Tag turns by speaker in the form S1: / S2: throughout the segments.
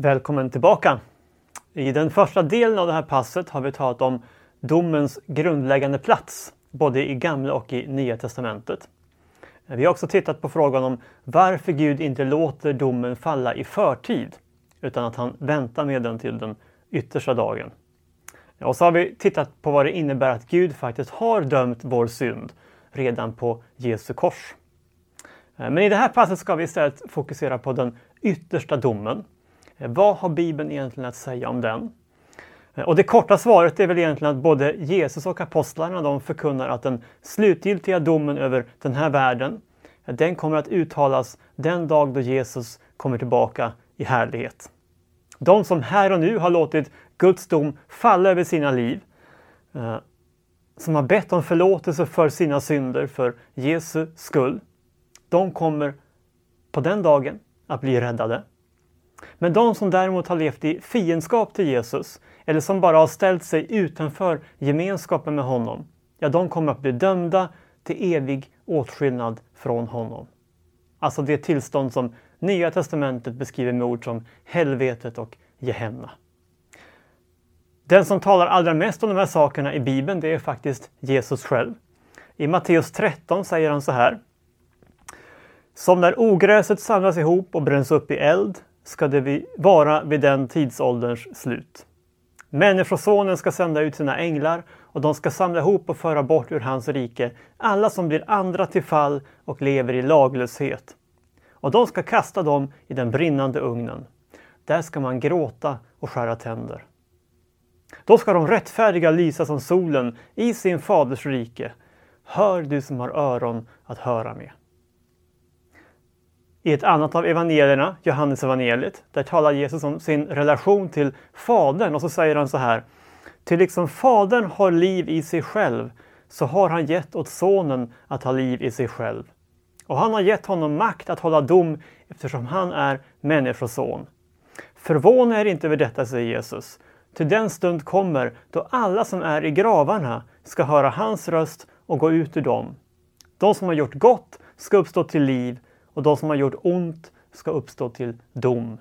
S1: Välkommen tillbaka! I den första delen av det här passet har vi talat om domens grundläggande plats, både i Gamla och i Nya Testamentet. Vi har också tittat på frågan om varför Gud inte låter domen falla i förtid, utan att han väntar med den till den yttersta dagen. Och så har vi tittat på vad det innebär att Gud faktiskt har dömt vår synd redan på Jesu kors. Men i det här passet ska vi istället fokusera på den yttersta domen, vad har Bibeln egentligen att säga om den? Och det korta svaret är väl egentligen att både Jesus och apostlarna de förkunnar att den slutgiltiga domen över den här världen, den kommer att uttalas den dag då Jesus kommer tillbaka i härlighet. De som här och nu har låtit Guds dom falla över sina liv, eh, som har bett om förlåtelse för sina synder för Jesu skull, de kommer på den dagen att bli räddade. Men de som däremot har levt i fiendskap till Jesus eller som bara har ställt sig utanför gemenskapen med honom, ja, de kommer att bli dömda till evig åtskillnad från honom. Alltså det tillstånd som Nya testamentet beskriver med ord som helvetet och Gehenna. Den som talar allra mest om de här sakerna i Bibeln, det är faktiskt Jesus själv. I Matteus 13 säger han så här. Som när ogräset samlas ihop och bränns upp i eld ska det vara vid den tidsålderns slut. Människosonen ska sända ut sina änglar och de ska samla ihop och föra bort ur hans rike alla som blir andra till fall och lever i laglöshet. Och de ska kasta dem i den brinnande ugnen. Där ska man gråta och skära tänder. Då ska de rättfärdiga lysa som solen i sin faders rike. Hör du som har öron att höra med. I ett annat av evangelierna, Johannes evangeliet, där talar Jesus om sin relation till Fadern och så säger han så här. Till liksom Fadern har liv i sig själv så har han gett åt Sonen att ha liv i sig själv. Och han har gett honom makt att hålla dom eftersom han är människoson. Förvåna er inte över detta, säger Jesus. Till den stund kommer då alla som är i gravarna ska höra hans röst och gå ut ur dem. De som har gjort gott ska uppstå till liv och de som har gjort ont ska uppstå till dom.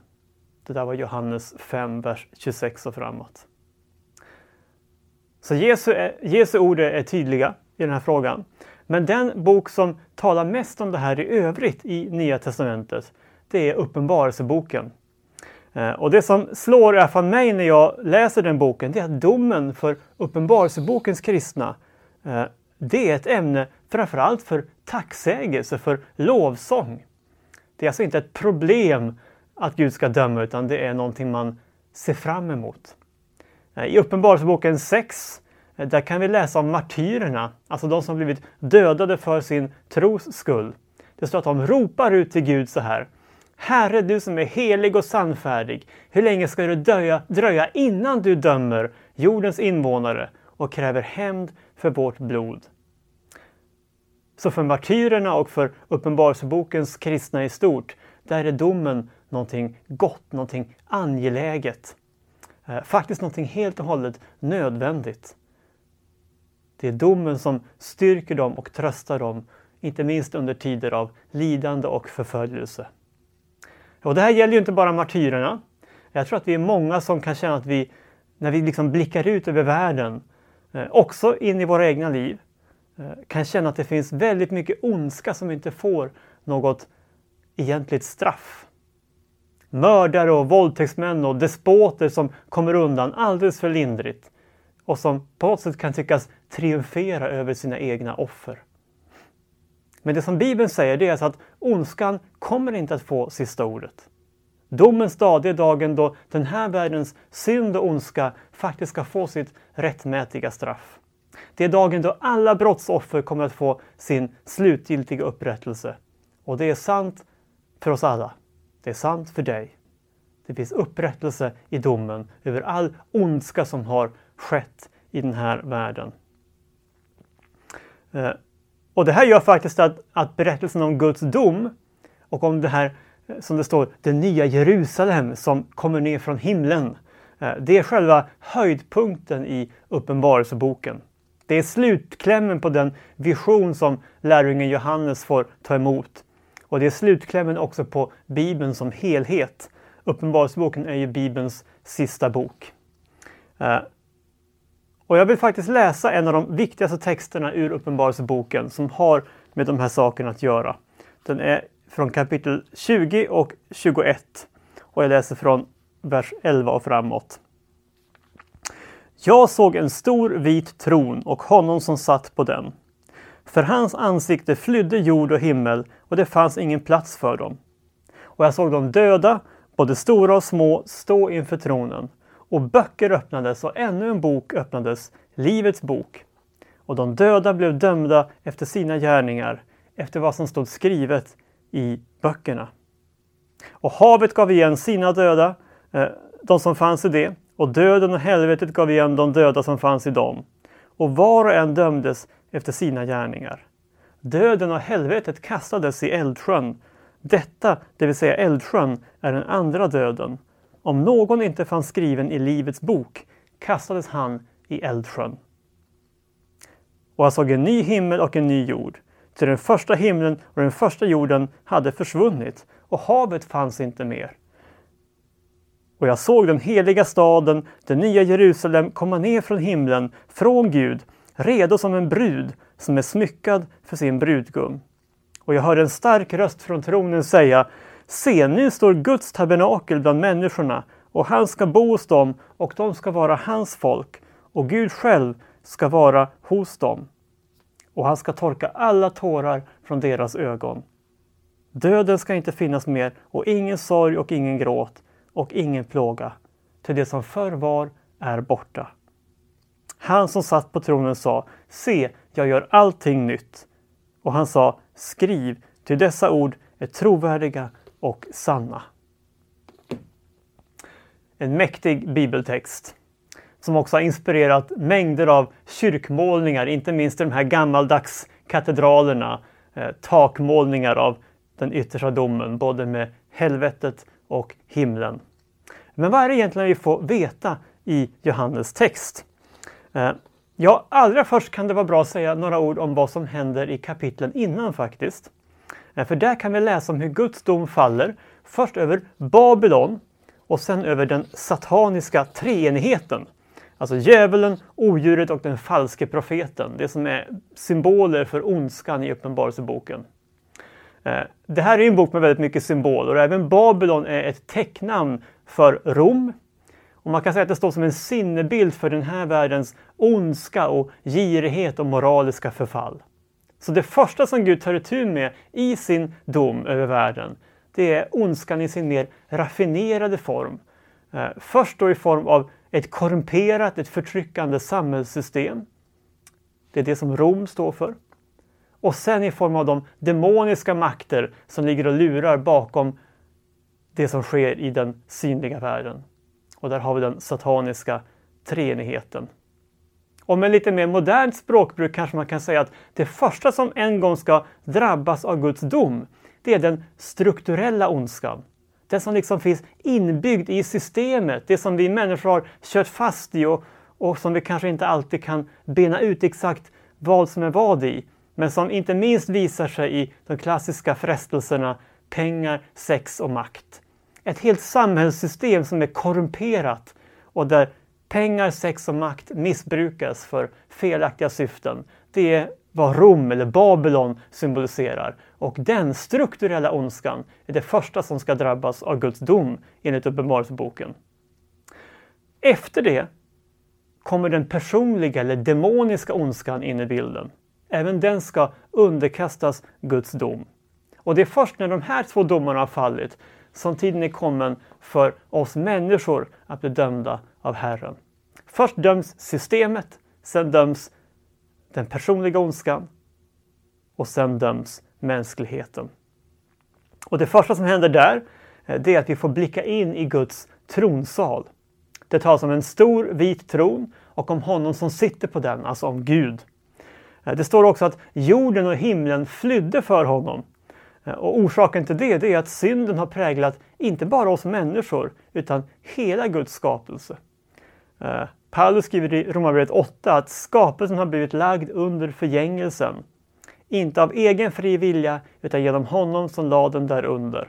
S1: Det där var Johannes 5, vers 26 och framåt. Så Jesu, eh, Jesu ord är tydliga i den här frågan. Men den bok som talar mest om det här i övrigt i Nya Testamentet, det är Uppenbarelseboken. Eh, och det som slår i alla fall mig när jag läser den boken, det är att domen för Uppenbarelsebokens kristna, eh, det är ett ämne framförallt för tacksägelse, för lovsång. Det är alltså inte ett problem att Gud ska döma utan det är någonting man ser fram emot. I Uppenbarelseboken 6 där kan vi läsa om martyrerna, alltså de som blivit dödade för sin tros skull. Det står att de ropar ut till Gud så här. Herre, du som är helig och sannfärdig, hur länge ska det döja, dröja innan du dömer jordens invånare och kräver hämnd för vårt blod? Så för martyrerna och för Uppenbarelsebokens kristna i stort, där är domen någonting gott, någonting angeläget. Eh, faktiskt någonting helt och hållet nödvändigt. Det är domen som styrker dem och tröstar dem, inte minst under tider av lidande och förföljelse. Och det här gäller ju inte bara martyrerna. Jag tror att vi är många som kan känna att vi, när vi liksom blickar ut över världen, eh, också in i våra egna liv, Eh, kan känna att det finns väldigt mycket ondska som inte får något egentligt straff. Mördare och våldtäktsmän och despoter som kommer undan alldeles för lindrigt och som på något sätt kan tyckas triumfera över sina egna offer. Men det som Bibeln säger det är alltså att ondskan kommer inte att få sista ordet. Domens dag, är dagen då den här världens synd och ondska faktiskt ska få sitt rättmätiga straff. Det är dagen då alla brottsoffer kommer att få sin slutgiltiga upprättelse. Och det är sant för oss alla. Det är sant för dig. Det finns upprättelse i domen över all ondska som har skett i den här världen. Eh, och det här gör faktiskt att, att berättelsen om Guds dom och om det här, eh, som det står, det nya Jerusalem som kommer ner från himlen. Eh, det är själva höjdpunkten i Uppenbarelseboken. Det är slutklämmen på den vision som lärjungen Johannes får ta emot. Och det är slutklämmen också på Bibeln som helhet. Uppenbarelseboken är ju Bibelns sista bok. Eh, och jag vill faktiskt läsa en av de viktigaste texterna ur Uppenbarelseboken som har med de här sakerna att göra. Den är från kapitel 20 och 21 och jag läser från vers 11 och framåt. Jag såg en stor vit tron och honom som satt på den. För hans ansikte flydde jord och himmel och det fanns ingen plats för dem. Och jag såg de döda, både stora och små, stå inför tronen. Och böcker öppnades och ännu en bok öppnades, Livets bok. Och de döda blev dömda efter sina gärningar, efter vad som stod skrivet i böckerna. Och havet gav igen sina döda, eh, de som fanns i det, och döden och helvetet gav igen de döda som fanns i dem. Och var och en dömdes efter sina gärningar. Döden och helvetet kastades i eldsjön. Detta, det vill säga eldsjön, är den andra döden. Om någon inte fanns skriven i Livets bok kastades han i eldsjön. Och jag såg en ny himmel och en ny jord. Till den första himlen och den första jorden hade försvunnit och havet fanns inte mer. Och jag såg den heliga staden, det nya Jerusalem, komma ner från himlen, från Gud, redo som en brud som är smyckad för sin brudgum. Och jag hörde en stark röst från tronen säga Se, nu står Guds tabernakel bland människorna och han ska bo hos dem och de ska vara hans folk och Gud själv ska vara hos dem. Och han ska torka alla tårar från deras ögon. Döden ska inte finnas mer och ingen sorg och ingen gråt och ingen plåga, till det som förr var är borta. Han som satt på tronen sa, se, jag gör allting nytt. Och han sa, skriv, till dessa ord är trovärdiga och sanna. En mäktig bibeltext som också har inspirerat mängder av kyrkmålningar, inte minst i de här gammaldags katedralerna, eh, takmålningar av den yttersta domen, både med helvetet och himlen. Men vad är det egentligen vi får veta i Johannes text? Eh, ja, allra först kan det vara bra att säga några ord om vad som händer i kapitlen innan faktiskt. Eh, för där kan vi läsa om hur Guds dom faller, först över Babylon och sen över den sataniska treenigheten. Alltså djävulen, odjuret och den falske profeten. Det som är symboler för ondskan i Uppenbarelseboken. Eh, det här är en bok med väldigt mycket symboler och även Babylon är ett täcknamn för Rom. Och man kan säga att det står som en sinnebild för den här världens ondska och girighet och moraliska förfall. Så det första som Gud tar itu med i sin dom över världen, det är ondskan i sin mer raffinerade form. Eh, först då i form av ett korrumperat, ett förtryckande samhällssystem. Det är det som Rom står för. Och sen i form av de demoniska makter som ligger och lurar bakom det som sker i den synliga världen. Och där har vi den sataniska treenigheten. Och med lite mer modernt språkbruk kanske man kan säga att det första som en gång ska drabbas av Guds dom, det är den strukturella ondskan. Den som liksom finns inbyggd i systemet, det som vi människor har kört fast i och, och som vi kanske inte alltid kan bena ut exakt vad som är vad i. Men som inte minst visar sig i de klassiska frestelserna pengar, sex och makt. Ett helt samhällssystem som är korrumperat och där pengar, sex och makt missbrukas för felaktiga syften. Det är vad Rom eller Babylon symboliserar. Och den strukturella ondskan är det första som ska drabbas av Guds dom enligt Uppenbarelseboken. Efter det kommer den personliga eller demoniska ondskan in i bilden. Även den ska underkastas Guds dom. Och det är först när de här två domarna har fallit som tiden är kommen för oss människor att bli dömda av Herren. Först döms systemet, sen döms den personliga ondskan och sen döms mänskligheten. Och det första som händer där, eh, det är att vi får blicka in i Guds tronsal. Det talas om en stor vit tron och om honom som sitter på den, alltså om Gud. Eh, det står också att jorden och himlen flydde för honom. Eh, och orsaken till det, det är att synden har präglat inte bara oss människor utan hela Guds skapelse. Eh, Paulus skriver i Romarbrevet 8 att skapelsen har blivit lagd under förgängelsen. Inte av egen fri vilja utan genom honom som lade den därunder.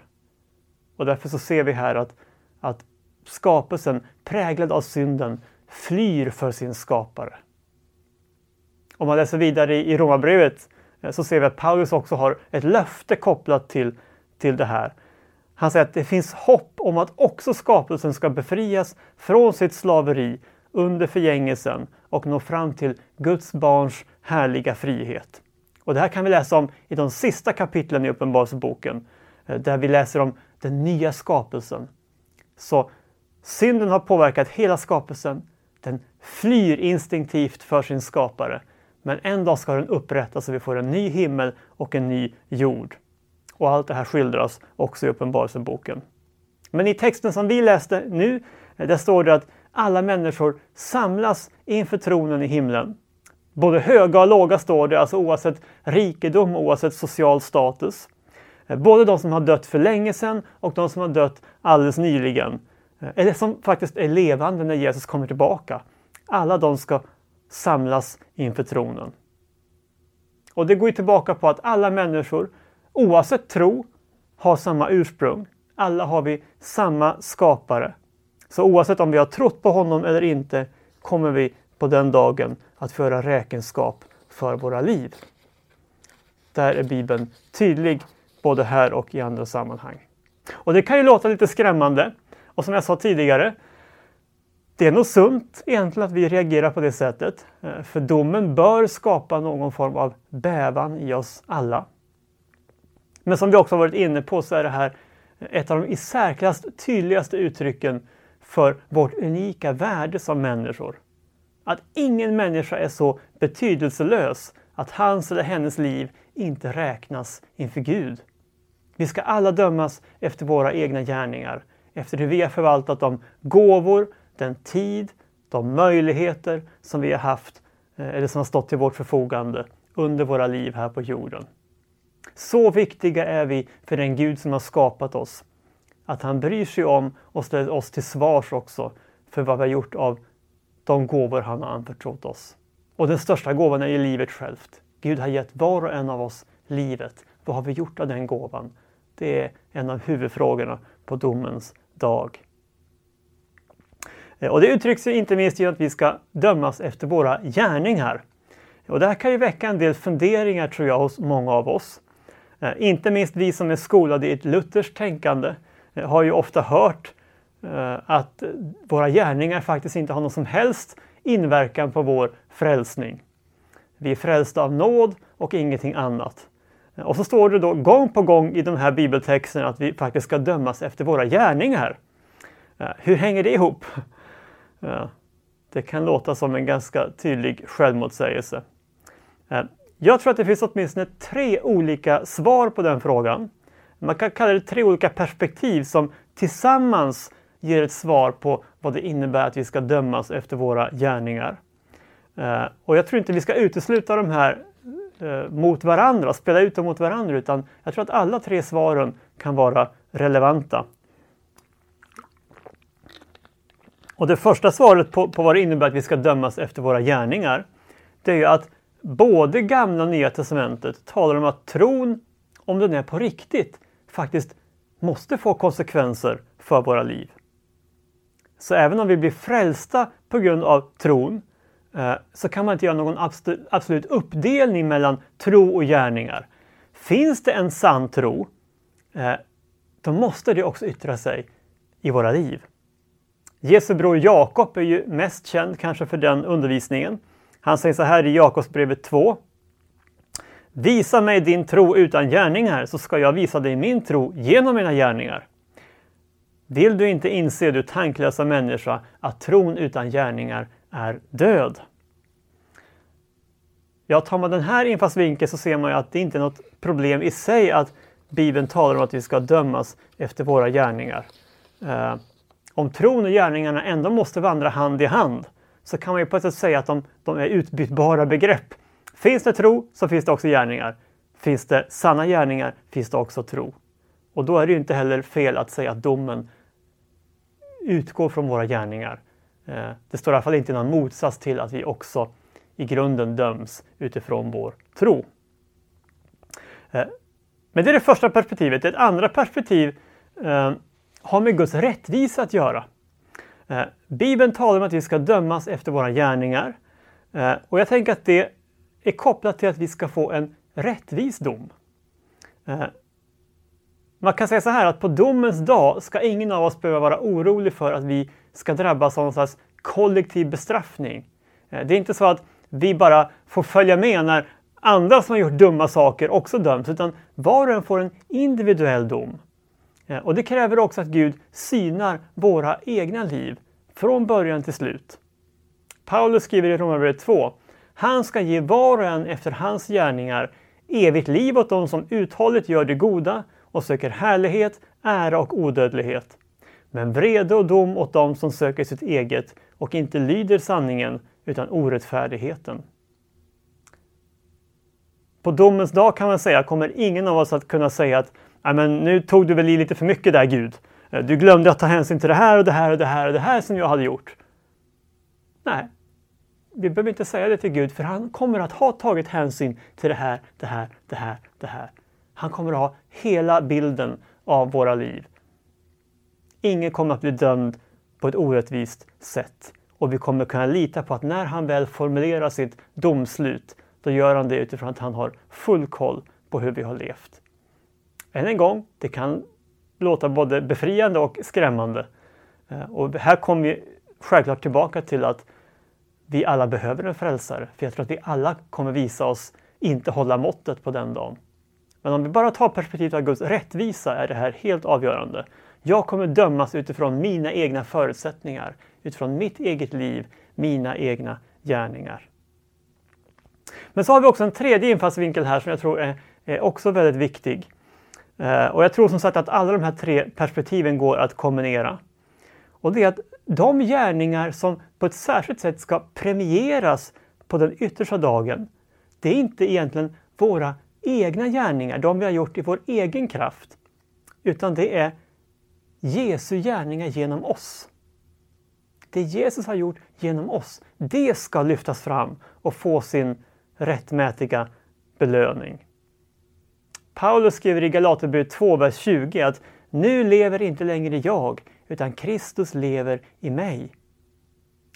S1: Och därför så ser vi här att att skapelsen präglad av synden flyr för sin skapare. Om man läser vidare i Romarbrevet eh, så ser vi att Paulus också har ett löfte kopplat till, till det här. Han säger att det finns hopp om att också skapelsen ska befrias från sitt slaveri under förgängelsen och nå fram till Guds barns härliga frihet. Och det här kan vi läsa om i de sista kapitlen i Uppenbarelseboken eh, där vi läser om den nya skapelsen. Så synden har påverkat hela skapelsen. Den flyr instinktivt för sin skapare. Men en dag ska den upprättas så vi får en ny himmel och en ny jord. Och allt det här skildras också i Uppenbarelseboken. Men i texten som vi läste nu, där står det att alla människor samlas inför tronen i himlen. Både höga och låga står det, alltså oavsett rikedom, oavsett social status. Både de som har dött för länge sedan och de som har dött alldeles nyligen. Eller som faktiskt är levande när Jesus kommer tillbaka. Alla de ska samlas inför tronen. Och det går ju tillbaka på att alla människor, oavsett tro, har samma ursprung. Alla har vi samma skapare. Så oavsett om vi har trott på honom eller inte kommer vi på den dagen att föra räkenskap för våra liv. Där är Bibeln tydlig både här och i andra sammanhang. Och det kan ju låta lite skrämmande. Och som jag sa tidigare, det är nog sunt egentligen att vi reagerar på det sättet. Eh, för domen bör skapa någon form av bävan i oss alla. Men som vi också varit inne på så är det här eh, ett av de i särklass tydligaste uttrycken för vårt unika värde som människor. Att ingen människa är så betydelselös att hans eller hennes liv inte räknas inför Gud. Vi ska alla dömas efter våra egna gärningar, efter hur vi har förvaltat de gåvor, den tid, de möjligheter som vi har haft eh, eller som har stått till vårt förfogande under våra liv här på jorden. Så viktiga är vi för den Gud som har skapat oss. Att han bryr sig om och ställer oss till svars också för vad vi har gjort av de gåvor han har anförtrott oss. Och den största gåvan är ju livet självt. Gud har gett var och en av oss livet. Vad har vi gjort av den gåvan? Det är en av huvudfrågorna på domens dag. Eh, och det uttrycks ju inte minst genom att vi ska dömas efter våra gärningar. Och det här kan ju väcka en del funderingar tror jag hos många av oss. Eh, inte minst vi som är skolade i ett lutherskt tänkande eh, har ju ofta hört att våra gärningar faktiskt inte har någon som helst inverkan på vår frälsning. Vi är frälsta av nåd och ingenting annat. Och så står det då gång på gång i de här bibeltexterna att vi faktiskt ska dömas efter våra gärningar. Hur hänger det ihop? Det kan låta som en ganska tydlig självmotsägelse. Eh, jag tror att det finns åtminstone tre olika svar på den frågan. Man kan kalla det tre olika perspektiv som tillsammans ger ett svar på vad det innebär att vi ska dömas efter våra gärningar. Eh, och jag tror inte vi ska utesluta de här eh, mot varandra, spela ut dem mot varandra, utan jag tror att alla tre svaren kan vara relevanta. Och det första svaret på, på vad det innebär att vi ska dömas efter våra gärningar, det är ju att både Gamla och Nya Testamentet talar om att tron, om den är på riktigt, faktiskt måste få konsekvenser för våra liv. Så även om vi blir frälsta på grund av tron eh, så kan man inte göra någon absolut uppdelning mellan tro och gärningar. Finns det en sann tro, eh, då måste det också yttra sig i våra liv. Jesu bror Jakob är ju mest känd kanske för den undervisningen. Han säger så här i Jakobsbrevet 2. Visa mig din tro utan gärningar så ska jag visa dig min tro genom mina gärningar. Vill du inte inse, du tanklösa människa, att tron utan gärningar är död? Ja, tar man den här infallsvinkeln så ser man ju att det inte är något problem i sig att Bibeln talar om att vi ska dömas efter våra gärningar. Eh, om tron och gärningarna ändå måste vandra hand i hand så kan man ju på ett sätt säga att de, de är utbytbara begrepp. Finns det tro så finns det också gärningar. Finns det sanna gärningar finns det också tro. Och då är det ju inte heller fel att säga att domen utgår från våra gärningar. Eh, det står i alla fall inte i någon motsats till att vi också i grunden döms utifrån vår tro. Eh, men det är det första perspektivet. Ett andra perspektiv eh, har med Guds rättvisa att göra. Eh, Bibeln talar om att vi ska dömas efter våra gärningar. Eh, och jag tänker att det är kopplat till att vi ska få en rättvis dom. Eh, man kan säga så här att på domens dag ska ingen av oss behöva vara orolig för att vi ska drabbas av någon slags kollektiv bestraffning. Eh, det är inte så att vi bara får följa med när andra som har gjort dumma saker också döms, utan var och en får en individuell dom. Eh, och det kräver också att Gud synar våra egna liv från början till slut. Paulus skriver i Romarbrevet 2. Han ska ge var och en efter hans gärningar evigt liv åt dem som uthålligt gör det goda och söker härlighet, ära och odödlighet. Men vrede och dom åt dem som söker sitt eget och inte lyder sanningen utan orättfärdigheten. På domens dag kan man säga kommer ingen av oss att kunna säga att men nu tog du väl i lite för mycket där Gud. Eh, du glömde att ta hänsyn till det här och det här och det här och det här som jag hade gjort. Nej, vi behöver inte säga det till Gud för han kommer att ha tagit hänsyn till det här, det här, det här, det här. Han kommer att ha hela bilden av våra liv. Ingen kommer att bli dömd på ett orättvist sätt och vi kommer kunna lita på att när han väl formulerar sitt domslut då gör han det utifrån att han har full koll på hur vi har levt. Än en gång, det kan låta både befriande och skrämmande. Eh, och här kommer vi självklart tillbaka till att vi alla behöver en frälsare. För jag tror att vi alla kommer visa oss inte hålla måttet på den dagen. Men om vi bara tar perspektivet av Guds rättvisa är det här helt avgörande. Jag kommer dömas utifrån mina egna förutsättningar, utifrån mitt eget liv, mina egna gärningar. Men så har vi också en tredje infallsvinkel här som jag tror är, är också väldigt viktig. Eh, och jag tror som sagt att alla de här tre perspektiven går att kombinera. Och det är att de gärningar som på ett särskilt sätt ska premieras på den yttersta dagen, det är inte egentligen våra egna gärningar, de vi har gjort i vår egen kraft, utan det är Jesu gärningar genom oss. Det Jesus har gjort genom oss, det ska lyftas fram och få sin rättmätiga belöning. Paulus skriver i Galaterbrevet 2, vers 20 att nu lever inte längre jag, utan Kristus lever i mig.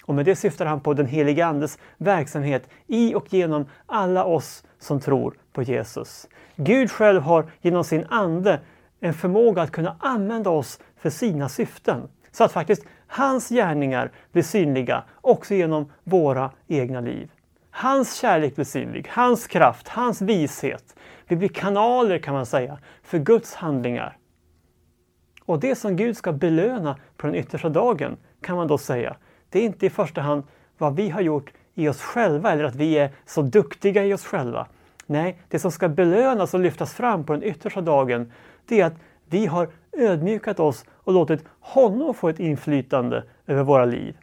S1: Och med det syftar han på den helige Andes verksamhet i och genom alla oss som tror på Jesus. Gud själv har genom sin Ande en förmåga att kunna använda oss för sina syften. Så att faktiskt hans gärningar blir synliga också genom våra egna liv. Hans kärlek blir synlig, hans kraft, hans vishet. Vi blir kanaler kan man säga för Guds handlingar. Och det som Gud ska belöna på den yttersta dagen kan man då säga, det är inte i första hand vad vi har gjort i oss själva eller att vi är så duktiga i oss själva. Nej, det som ska belönas och lyftas fram på den yttersta dagen, det är att vi har ödmjukat oss och låtit honom få ett inflytande över våra liv.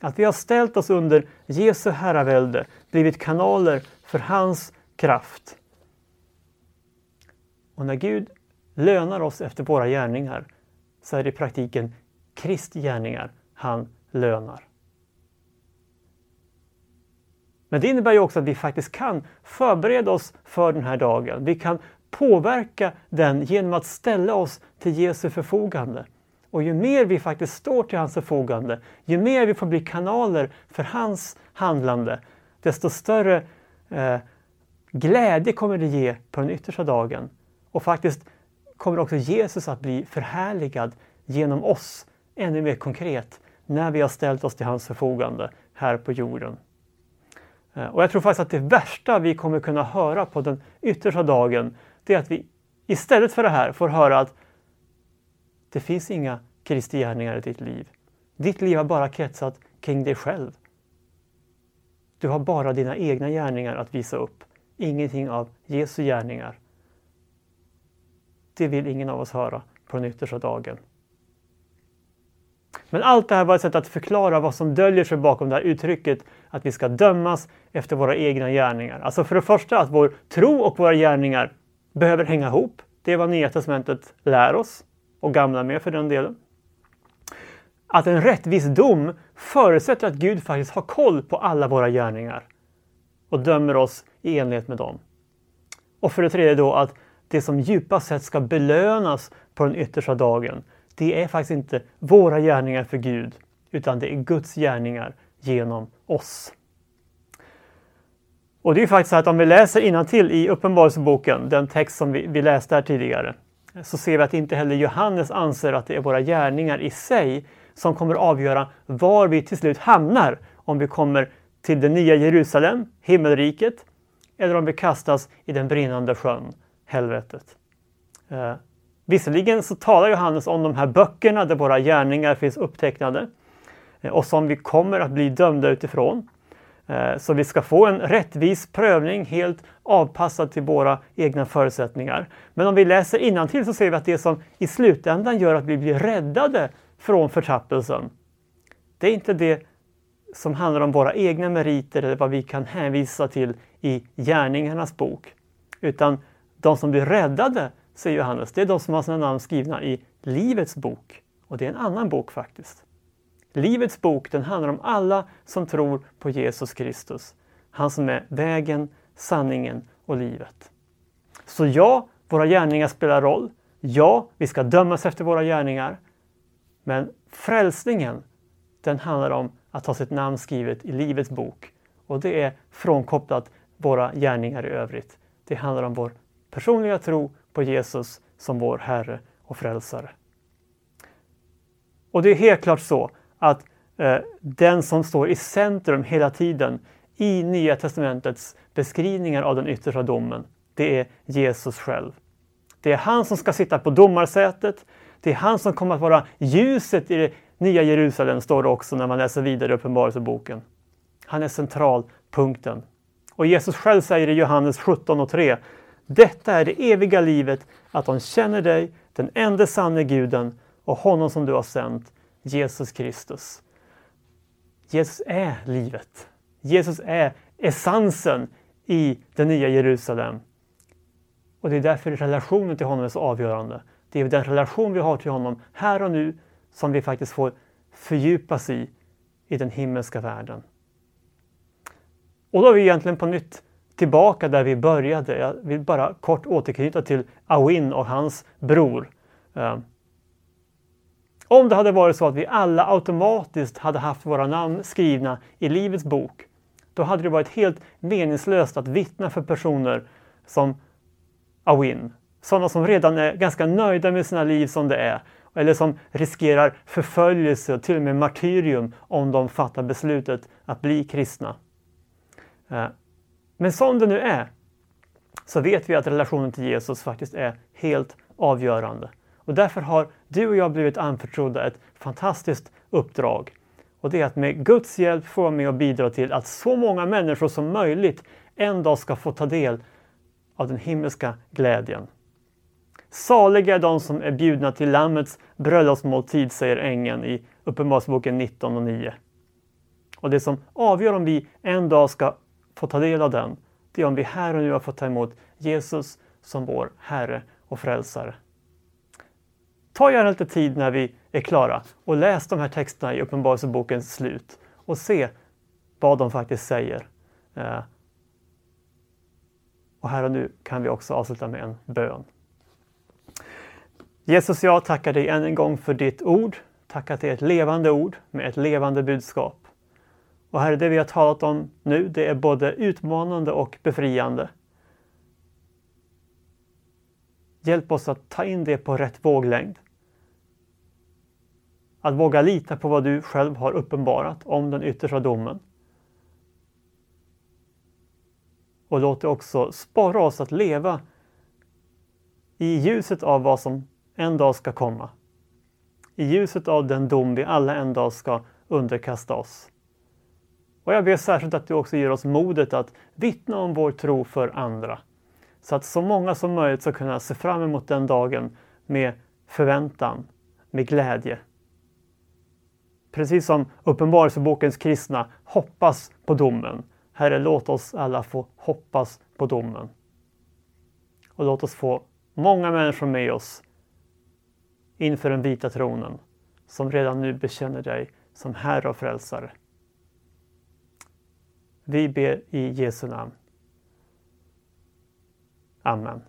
S1: Att vi har ställt oss under Jesu herravälde, blivit kanaler för hans kraft. Och när Gud lönar oss efter våra gärningar så är det i praktiken Kristi gärningar han lönar. Men det innebär ju också att vi faktiskt kan förbereda oss för den här dagen. Vi kan påverka den genom att ställa oss till Jesu förfogande. Och ju mer vi faktiskt står till hans förfogande, ju mer vi får bli kanaler för hans handlande, desto större eh, glädje kommer det ge på den yttersta dagen. Och faktiskt kommer också Jesus att bli förhärligad genom oss ännu mer konkret när vi har ställt oss till hans förfogande här på jorden. Eh, och jag tror faktiskt att det värsta vi kommer kunna höra på den yttersta dagen, det är att vi istället för det här får höra att det finns inga Kristi gärningar i ditt liv. Ditt liv har bara kretsat kring dig själv. Du har bara dina egna gärningar att visa upp, ingenting av Jesu gärningar. Det vill ingen av oss höra på den yttersta dagen. Men allt det här var ett sätt att förklara vad som döljer sig bakom det här uttrycket att vi ska dömas efter våra egna gärningar. Alltså för det första att vår tro och våra gärningar behöver hänga ihop. Det är vad Nya Testamentet lär oss och Gamla med för den delen. Att en rättvis dom förutsätter att Gud faktiskt har koll på alla våra gärningar och dömer oss i enlighet med dem. Och för det tredje då att det som djupast sett ska belönas på den yttersta dagen, det är faktiskt inte våra gärningar för Gud, utan det är Guds gärningar genom oss. Och det är faktiskt så att om vi läser till i Uppenbarelseboken, den text som vi, vi läste här tidigare, så ser vi att inte heller Johannes anser att det är våra gärningar i sig som kommer avgöra var vi till slut hamnar. Om vi kommer till det nya Jerusalem, himmelriket, eller om vi kastas i den brinnande sjön, helvetet. Eh, visserligen så talar Johannes om de här böckerna där våra gärningar finns upptecknade eh, och som vi kommer att bli dömda utifrån. Eh, så vi ska få en rättvis prövning helt avpassad till våra egna förutsättningar. Men om vi läser till så ser vi att det som i slutändan gör att vi blir räddade från förtappelsen, det är inte det som handlar om våra egna meriter eller vad vi kan hänvisa till i gärningarnas bok. Utan de som blir räddade, säger Johannes, det är de som har sina namn skrivna i Livets bok. Och det är en annan bok faktiskt. Livets bok den handlar om alla som tror på Jesus Kristus. Han som är vägen, sanningen och livet. Så ja, våra gärningar spelar roll. Ja, vi ska dömas efter våra gärningar. Men frälsningen, den handlar om att ha sitt namn skrivet i Livets bok. Och det är frånkopplat våra gärningar i övrigt. Det handlar om vår personliga tro på Jesus som vår Herre och Frälsare. Och det är helt klart så att eh, den som står i centrum hela tiden i Nya Testamentets beskrivningar av den yttersta domen, det är Jesus själv. Det är han som ska sitta på domarsätet. Det är han som kommer att vara ljuset i det nya Jerusalem, står det också när man läser vidare i Uppenbarelseboken. Han är centralpunkten. Och Jesus själv säger i Johannes 17 och 3 detta är det eviga livet, att de känner dig, den enda sanne guden och honom som du har sänt, Jesus Kristus. Jesus är livet. Jesus är essensen i det nya Jerusalem. Och det är därför relationen till honom är så avgörande. Det är den relation vi har till honom här och nu som vi faktiskt får fördjupas i, i den himmelska världen. Och då är vi egentligen på nytt tillbaka där vi började. Jag vill bara kort återknyta till Awin och hans bror. Ehm, om det hade varit så att vi alla automatiskt hade haft våra namn skrivna i Livets bok, då hade det varit helt meningslöst att vittna för personer som Awin. Sådana som redan är ganska nöjda med sina liv som det är, eller som riskerar förföljelse och till och med martyrium om de fattar beslutet att bli kristna. Ehm, men som det nu är, så vet vi att relationen till Jesus faktiskt är helt avgörande. Och därför har du och jag blivit anförtrodda ett fantastiskt uppdrag. Och det är att med Guds hjälp få vara med och bidra till att så många människor som möjligt en dag ska få ta del av den himmelska glädjen. Saliga är de som är bjudna till Lammets bröllopsmåltid, säger ängeln i Uppenbarelseboken 19 och 9. Och det som avgör om vi en dag ska få ta del av den, det är om vi här och nu har fått ta emot Jesus som vår Herre och Frälsare. Ta gärna lite tid när vi är klara och läs de här texterna i Uppenbarelsebokens slut och se vad de faktiskt säger. Eh, och här och nu kan vi också avsluta med en bön. Jesus, jag tackar dig än en gång för ditt ord. Tack att det är ett levande ord med ett levande budskap. Och Herre, det vi har talat om nu, det är både utmanande och befriande. Hjälp oss att ta in det på rätt våglängd. Att våga lita på vad du själv har uppenbarat om den yttersta domen. Och låt det också sporra oss att leva i ljuset av vad som en dag ska komma. I ljuset av den dom vi alla en dag ska underkasta oss. Och jag ber särskilt att du också ger oss modet att vittna om vår tro för andra. Så att så många som möjligt ska kunna se fram emot den dagen med förväntan, med glädje. Precis som Uppenbarelsebokens kristna hoppas på domen. Herre, låt oss alla få hoppas på domen. Och låt oss få många människor med oss inför den vita tronen som redan nu bekänner dig som Herre och Frälsare. Vi ber i Jesu namn. Amen.